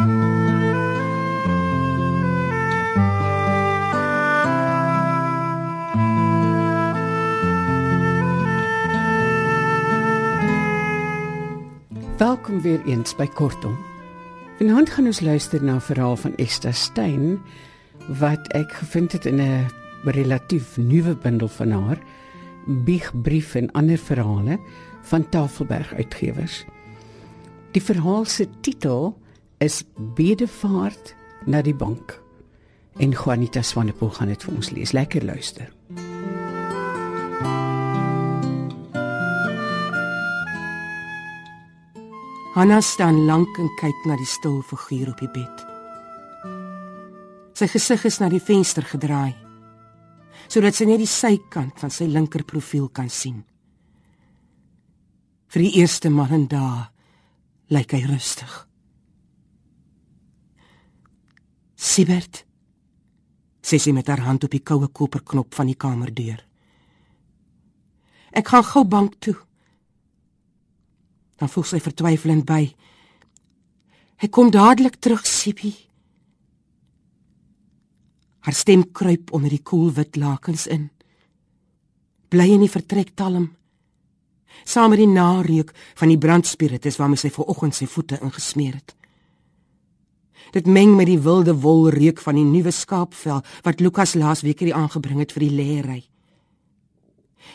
Welkom weer eens by Kortom. Vanaand gaan ons luister na 'n verhaal van Esther Stein wat ek gevind het in 'n relatief nuwe bundel van haar, Biegbrief en ander verhale van Tafelberg Uitgewers. Die verhaal se titel is Bedevaart na die bank. En Juanita Swanepoel gaan dit vir ons lees. Lekker luister. Hanna staan lank en kyk na die stil figuur op die bed. Sy gesig is na die venster gedraai sodat sy net die sykant van sy linker profiel kan sien. Vir die eerste maal in dae lyk hy rustig. Sibert sê sy met haar hand op die koue koperknop van die kamerdeur. Ek gaan gou bank toe. Dan voel sy vertwyfelend by. Ek kom dadelik terug, Sibie. Haar stem kruip onder die koel wit lakens in. Bly in die vertrek talm. Saam met die nareuk van die brandspiritus waarmee sy vanoggend sy voete ingesmeer het. Dit meng met die wilde wolreuk van die nuwe skaapvel wat Lukas laasweek hier aangebring het vir die leery.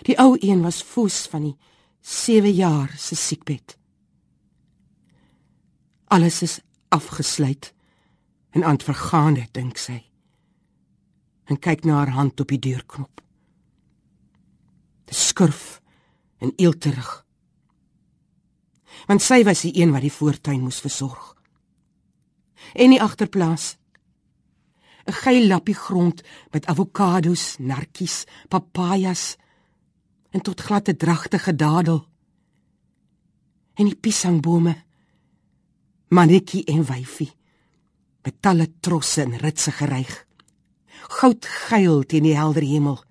Die ou een was foes van die 7 jaar se siekbed. Alles is afgesluit en aan vergaande dink sy. En kyk na haar hand op die deurknop. Dit skurf en eelterig. Want sy was die een wat die voortuin moes versorg. En die agterplaas 'n geel lappie grond met avokados, narkies, papajas en tot gladde dragtige dadel. En die piesangbome. Manetjie en wyfie. Met talle trosse en ritse geryg. Goudgeel teen die helder hemel.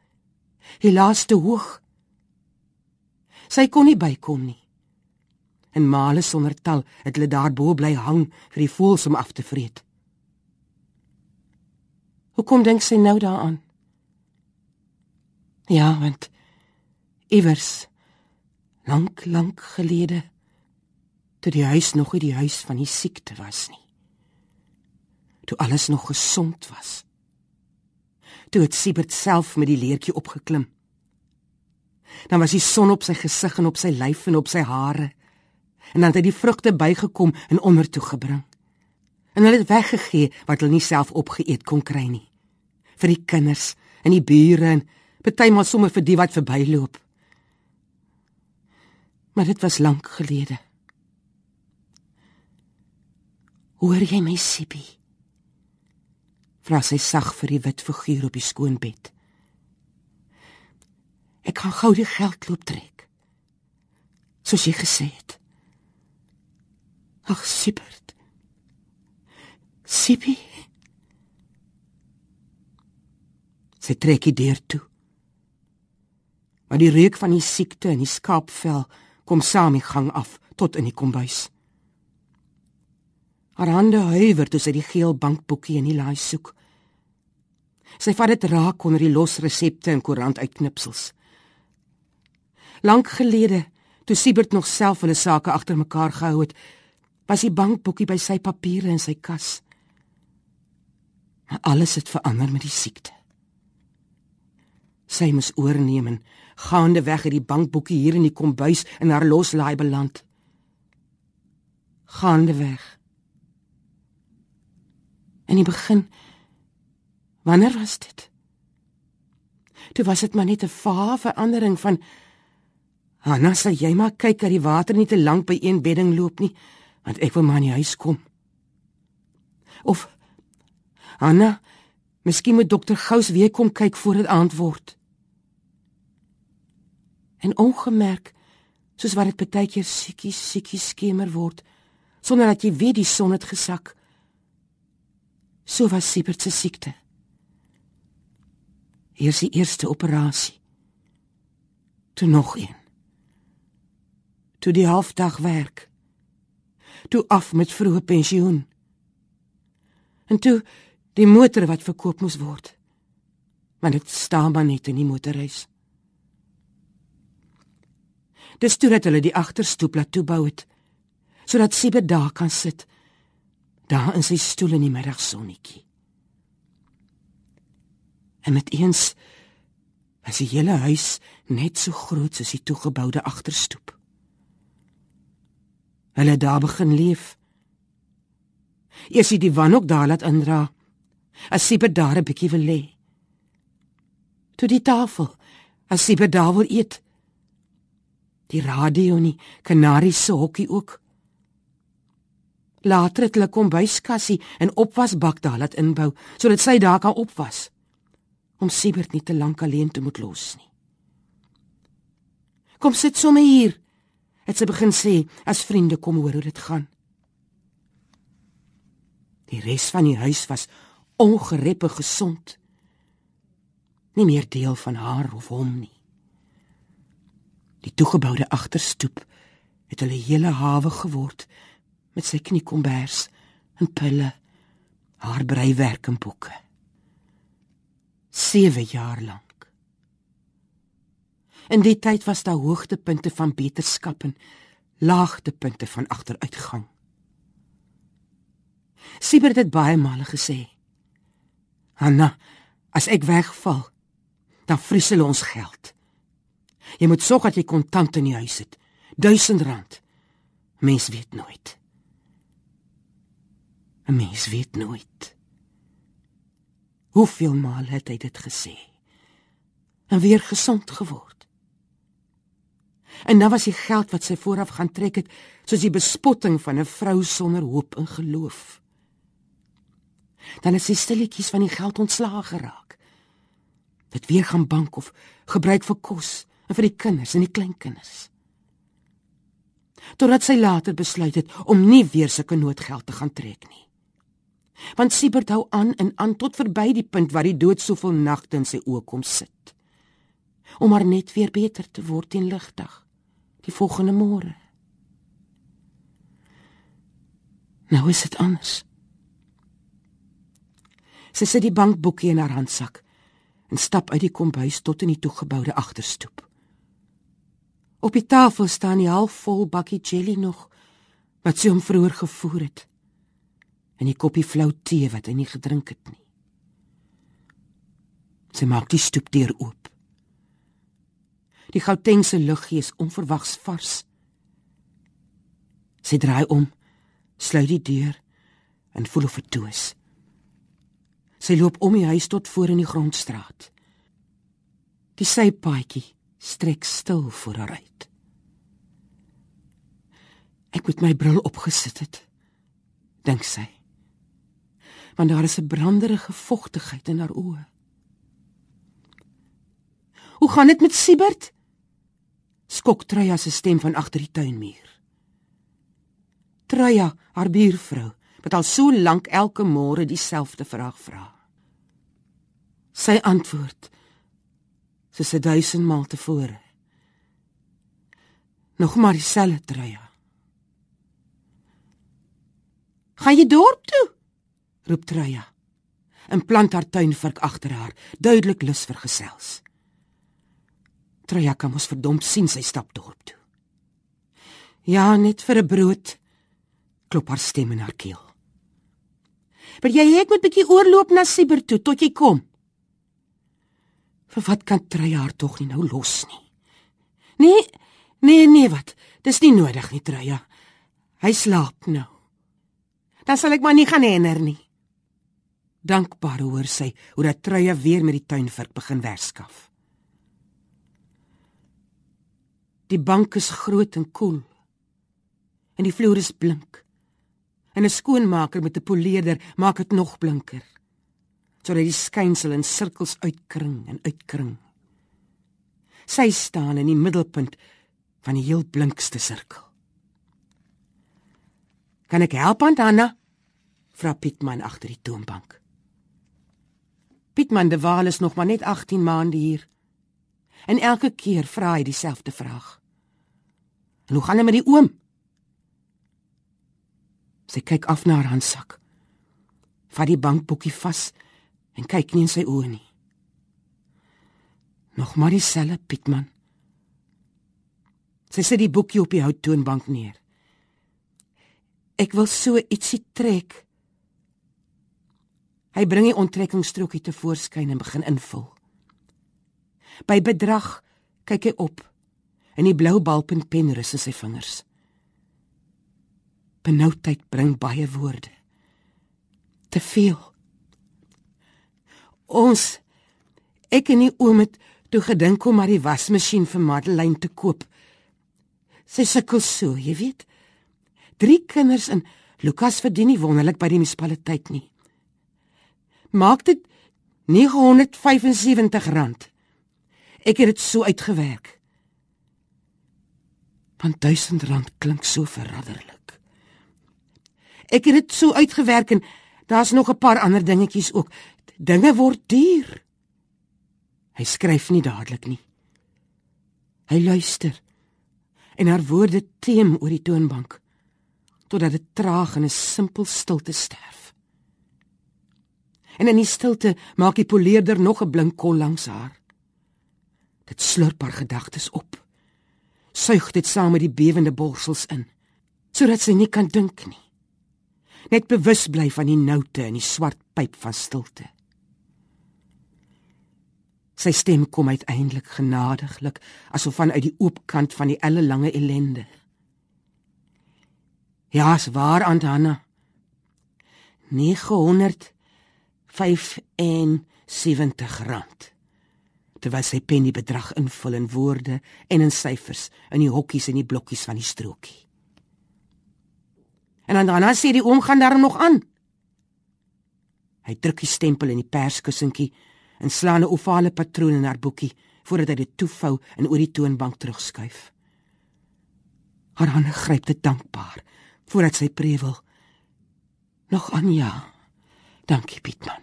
Die laaste hoog. Sy kon nie bykom nie. En male sonder tal het hulle daarbo bly hang vir die voëls om af te vreet. Hoekom dink sy nou daaraan? Ja, want iewers lank lank gelede toe die huis nog nie die huis van die siekte was nie toe alles nog gesond was toe het Siebert self met die leertjie opgeklim dan was die son op sy gesig en op sy lyf en op sy hare en dan het hy die vrugte bygekom en onder toe gebring en hulle het weggegee wat hulle nie self opgeëet kon kry nie vir die kinders en die bure en partymal sommer vir die wat verbyloop maar dit was lank gelede. Hoor jy my, Sipie? Vra sy sag vir die wit figuur op die skoon bed. Ek kan gou die geld loop trek. Soos jy gesê het. Ag, Sipert. Sipie. Sy trek die deur toe. Maar die reuk van die siekte en die skaapvel kom saam die gang af tot in die kombuis. Haar hande huiwer toe sy die geel bankboekie in die laai soek. Sy vat dit raak onder die los resepte en koerant uitknipsels. Lank gelede, toe Siebert nog self hulle sake agter mekaar gehou het, was die bankboekie by sy papiere in sy kas. Maar alles het verander met die siekte. Sy moes oorneem en gaande weg uit die bankboekie hier in die kombuis in haar loslaai beland. Gaande weg. In die begin wanneer was dit? Toe was dit maar net 'n vae verandering van Hanna, sê jy maar kyk dat die water nie te lank by een bedding loop nie, want ek wil maar in die huis kom. Of Hanna, miskien moet dokter Gous weer kom kyk voor dit aand word. En ongemerk soos wat dit baie keer siekies siekies skemer word sonder dat jy weet die son het gesak. So was Siebert se siekte. Hier is die eerste operasie. Toe nog een. Toe die halfdag werk toe af met vroeë pensioen En toe die motor wat verkoop moes word. Maar dit staan maar net in die motorhuis. Dis toe dat hulle die agterstoep laat toebou het sodat Siebe daar kan sit daar in sy stoel in die middagsonnetjie. En met eens was die hele huis net so groot soos die toegeboude agterstoep. Hulle daar begin leef. Eers het die wan ook daar laat indra. As Siebe daar 'n bietjie wil lê. Toe die tafel, as Siebe daar wil eet. Die radio nie, kanaries se hokkie ook. Later het hulle kombuiskassie en opwasbak daar laat inbou sodat sy daar kan opwas om Siebert nie te lank alleen te moet los nie. Kom sit sommer hier. Het sy begin sê as vriende kom hoor hoe dit gaan. Die res van die huis was ongereppe gesond. Nie meer deel van haar of hom nie. Die toegeboude agterstoep het hulle hele hawe geword met sy kniekombers en pille, haar breiwerk en boeke. 7 jaar lank. In die tyd was daar hoogtepunte van beterskap en laagtepunte van agteruitgang. Siebert het baie male gesê: "Hanna, as ek wegval, dan vries hulle ons geld. Jy moet sorg dat jy kontant in die huis het. 1000 rand. Mens weet nooit." 'n Mens weet nooit. Hoeveel maal het hy dit gesê? En weer gesond geword. En dan was die geld wat sy vooraf gaan trek het, soos die bespotting van 'n vrou sonder hoop en geloof. Dan is sy stilletjies van die geld ontslae geraak. Dit weer gaan bank of gebruik vir kos en vir die kinders en die kleinkinders. Totdat sy later besluit het om nie weer sulke noodgeld te gaan trek nie want Siebert hou aan en aan tot verby die punt waar die dood soveel nagte in sy oë kom sit om maar net weer beter te word in ligdag die volgende môre nou is dit anders sy sit die bankboekie in haar handsak en stap uit die kombuis tot in die toegeboude agterstoep op die tafel staan die halfvol bakkie jelly nog wat sy hom vroeër gevoer het en die koppie flou tee wat hy nie gedrink het nie. Sy maak die stoepdeur oop. Die Gautengse lug is onverwags vars. Sy draai om, sluit die deur en voel of vertoes. Sy loop om die huis tot voor in die grondstraat. Die sypaadjie strek stil voor haar uit. Ek moet my bril opgesit het, dink sy want daar is 'n branderige vogtigheid in haar oë. Hoe gaan dit met Siebert? Skok Treya se stem van agter die tuinmuur. Treya, haar buurvrou, wat al so lank elke môre dieselfde vraag vra. Sy antwoord soos 'n duisend maal tevore. Nog maar dieselfde Treya. Gaan jy dorp toe? roep Treya. En plant haar tuinvark agter haar, duidelik lus vir gesels. Treya kan mos verdom sien sy stap dorp toe. Ja, net vir 'n brood. Klop haar stem in haar keel. Maar jy ek moet bietjie oorloop na Sieber toe tot jy kom. Vir wat kan Treya haar tog nie nou los nie? Nee, nee, nee wat? Dis nie nodig nie, Treya. Hy slaap nou. Dan sal ek maar nie gaan herinner nie. Dankbaar hoor sy hoe dat truie weer met die tuinvark begin werskaf. Die bank is groot en koel. En die vloer is blink. En 'n skoonmaker met 'n poleerder maak dit nog blinker. Sodat die skynsel in sirkels uitkring en uitkring. Sy staan in die middelpunt van die heel blinkste sirkel. Kan ek help, Anna? vra Pietman agter die toonbank. Pietman de Waal is nog maar net 18 maande hier. En elke keer vra hy dieselfde vraag. En hoe gaan dit met die oom? Sy kyk af na haar handsak. Vat die bankboekie vas en kyk nie in sy oë nie. Nog maar dieselfde Pietman. Sy sit die boekie op die houttoonbank neer. Ek wil so ietsie trek. Hy bring die onttrekkingsstrokie te voorskyn en begin invul. By bedrag kyk hy op en die blou balpunt pen rus in sy vingers. Benoudheid bring baie woorde. Te veel. Ons ek en die oom het toe gedink om maar die wasmasjien vir Madeleine te koop. Sy sukkel so, jy weet. Drie kinders en Lukas verdien nie wonderlik by die munisipaliteit nie. Maak dit 975 rand. Ek het dit so uitgewerk. Want 1000 rand klink so verraderlik. Ek het dit so uitgewerk en daar's nog 'n paar ander dingetjies ook. Dinge word duur. Hy skryf nie dadelik nie. Hy luister en haar woorde teem oor die toonbank totdat dit traag in 'n simpel stilte sterf. En in die stilte maak die poleerder nog 'n blink kol langs haar. Dit slurp haar gedagtes op. Suig dit saam met die bewende borsels in, sodat sy nie kan dink nie. Net bewus bly van die noute in die swart pyp van stilte. Sy stem kom uiteindelik genadiglik, asof van uit die oop kant van die ellelange ellende. Ja, is waar aan Hanna. 975 rand. Terwyl sy pen die bedrag invul in woorde en in syfers in die hokkies en die blokkies van die strokie. En dan dan sê die oom gaan daarom nog aan. Hy druk die stempel in die perskussentjie en slaan 'n ovale patroon in haar boekie voordat hy dit toevou en oor die toonbank terugskuif. Haar hande gryp dit dankbaar voordat sy prewel. Nog aan ja. Dankie Pietman.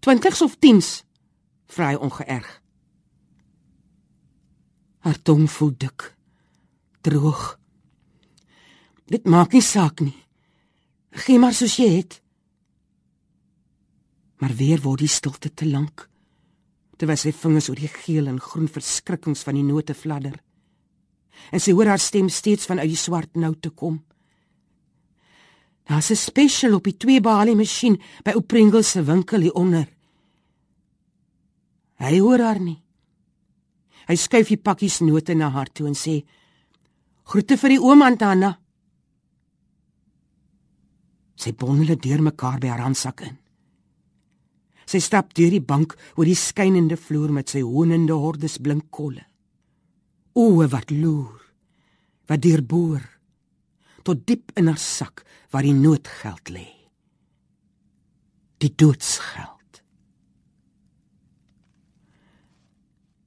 20s of 10s? Vra hy ongeërg. Haar tong voel dik, droog. Dit maak nie saak nie. Gee maar soos jy het. Maar weer word die stilte te lank. Terwyl sy vingers oor die geel en groen verskrikkings van die note fladder. En sy hoor haar stem steeds vanuit die swart nou te kom. Daar's 'n special op die twee balie masjien by ou Pringle se winkel hier onder. Hy hoor haar nie. Hy skuif die pakkies note na haar toe en sê: "Groete vir die oom Antana." Sy bondele deur mekaar by haar handsak in. Sy stap deur die bank oor die skynende vloer met sy honende hordes blink kolle. Oë wat loer, wat deurboor tot diep in haar sak waar die noodgeld lê. Die doodsgeld.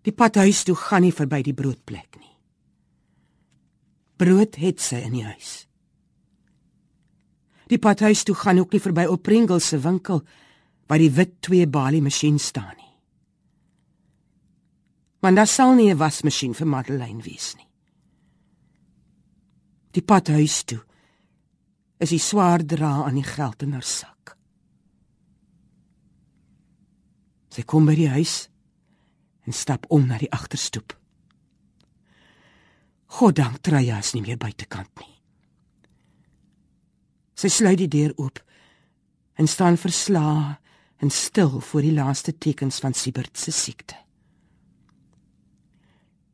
Die pad huis toe gaan nie verby die broodplek nie. Brood het sy in die huis. Die pad huis toe gaan ook nie verby op Pringles se winkel waar die wit twee balie masjien staan nie. Want daar sal nie 'n wasmasjien vir Madeleine wees nie. Die pad huis toe is die swaar dra aan die geld in haar sak. Sy kom by die huis en stap om na die agterstoep. Goddank Traya is nie meer buitekant nie. Sy sluit die deur oop en staan verslae en stil voor die laaste tekens van Siebert se siekte.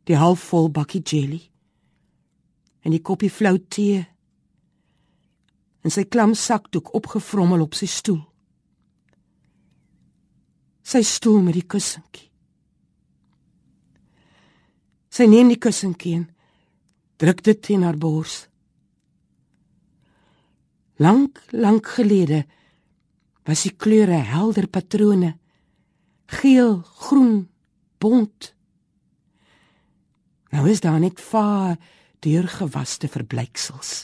Die halfvol bakkie jelly en die koppie flou tee en sy klam sakdoek opgevrommel op sy stoel. Sy stoel met die kussentjie. Sy neem die kussentjie en druk dit teen haar bors. Lank, lank gelede was die kleure helder patrone geel, groen, bont. Nou is daar net vaar deurgewaste verblyksels.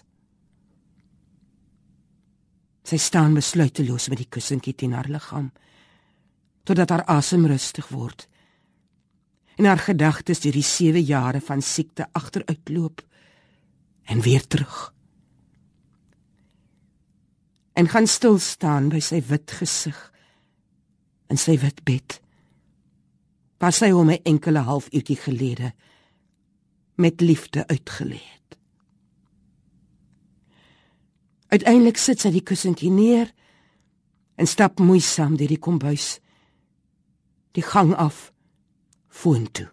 Sy staan besluiteloos met die kussentjie teen haar liggaam totdat haar asem rustig word. En haar gedagtes deur die 7 jare van siekte agteruitloop en weer terug. en gaan stil staan by sy wit gesig in sy wit bed. Waar sy hom 'n enkele halfuurtjie gelede met liefde uitgelê het. Uiteindelik sit sy die kussentjie neer en stap moeisaam deur die kombuis die gang af voontoe.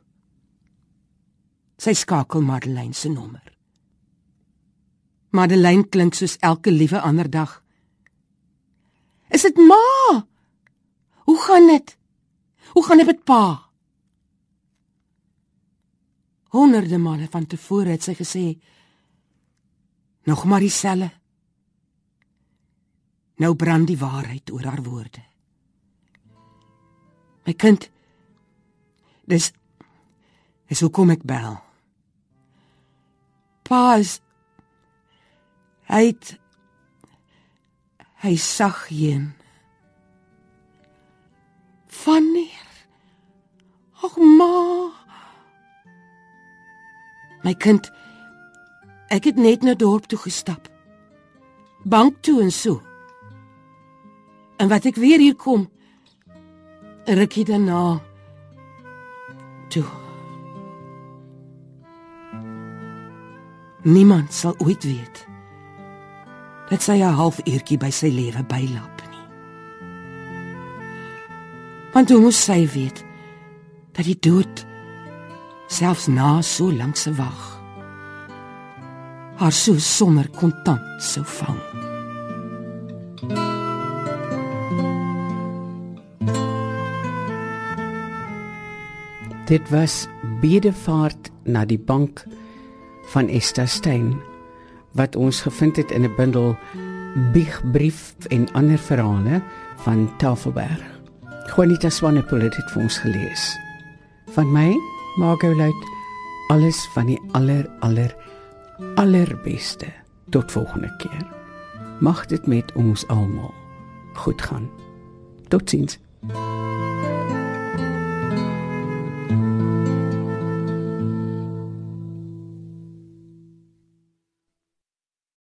Sy skakel Madeleine se nommer. Madeleine klink soos elke liewe ander dag. Is dit ma? Hoe gaan dit? Hoe gaan dit met pa? Honderde male van tevore het sy gesê nog maar dieselfde. Nou brand die waarheid oor haar woorde. My kind, dis is hoekom ek bel. Pa is hy het hy sag heen. Wanneer? Ag ma. My kind, ek het net na dorp toe gestap. Bank toe en so. En wat ek weer hier kom, rukkie daarna toe. Niemand sal ooit weet dat sy 'n halfuurtjie by sy lewe bylap nie. Want hoe moes sy weet dat die dood selfs na so lank se wag haar so sommer kontant sou vang? Dit was bedevaart na die bank van Esther Stein wat ons gevind het in 'n bundel Biegbrief en ander verhale van Tafelberg. Juanita Swanepoel het dit vir ons gelees. Van my, Margot Luit, alles van die aller aller allerbeste. Tot volgende keer. Mag dit met ons almal goed gaan. Totsiens. thank you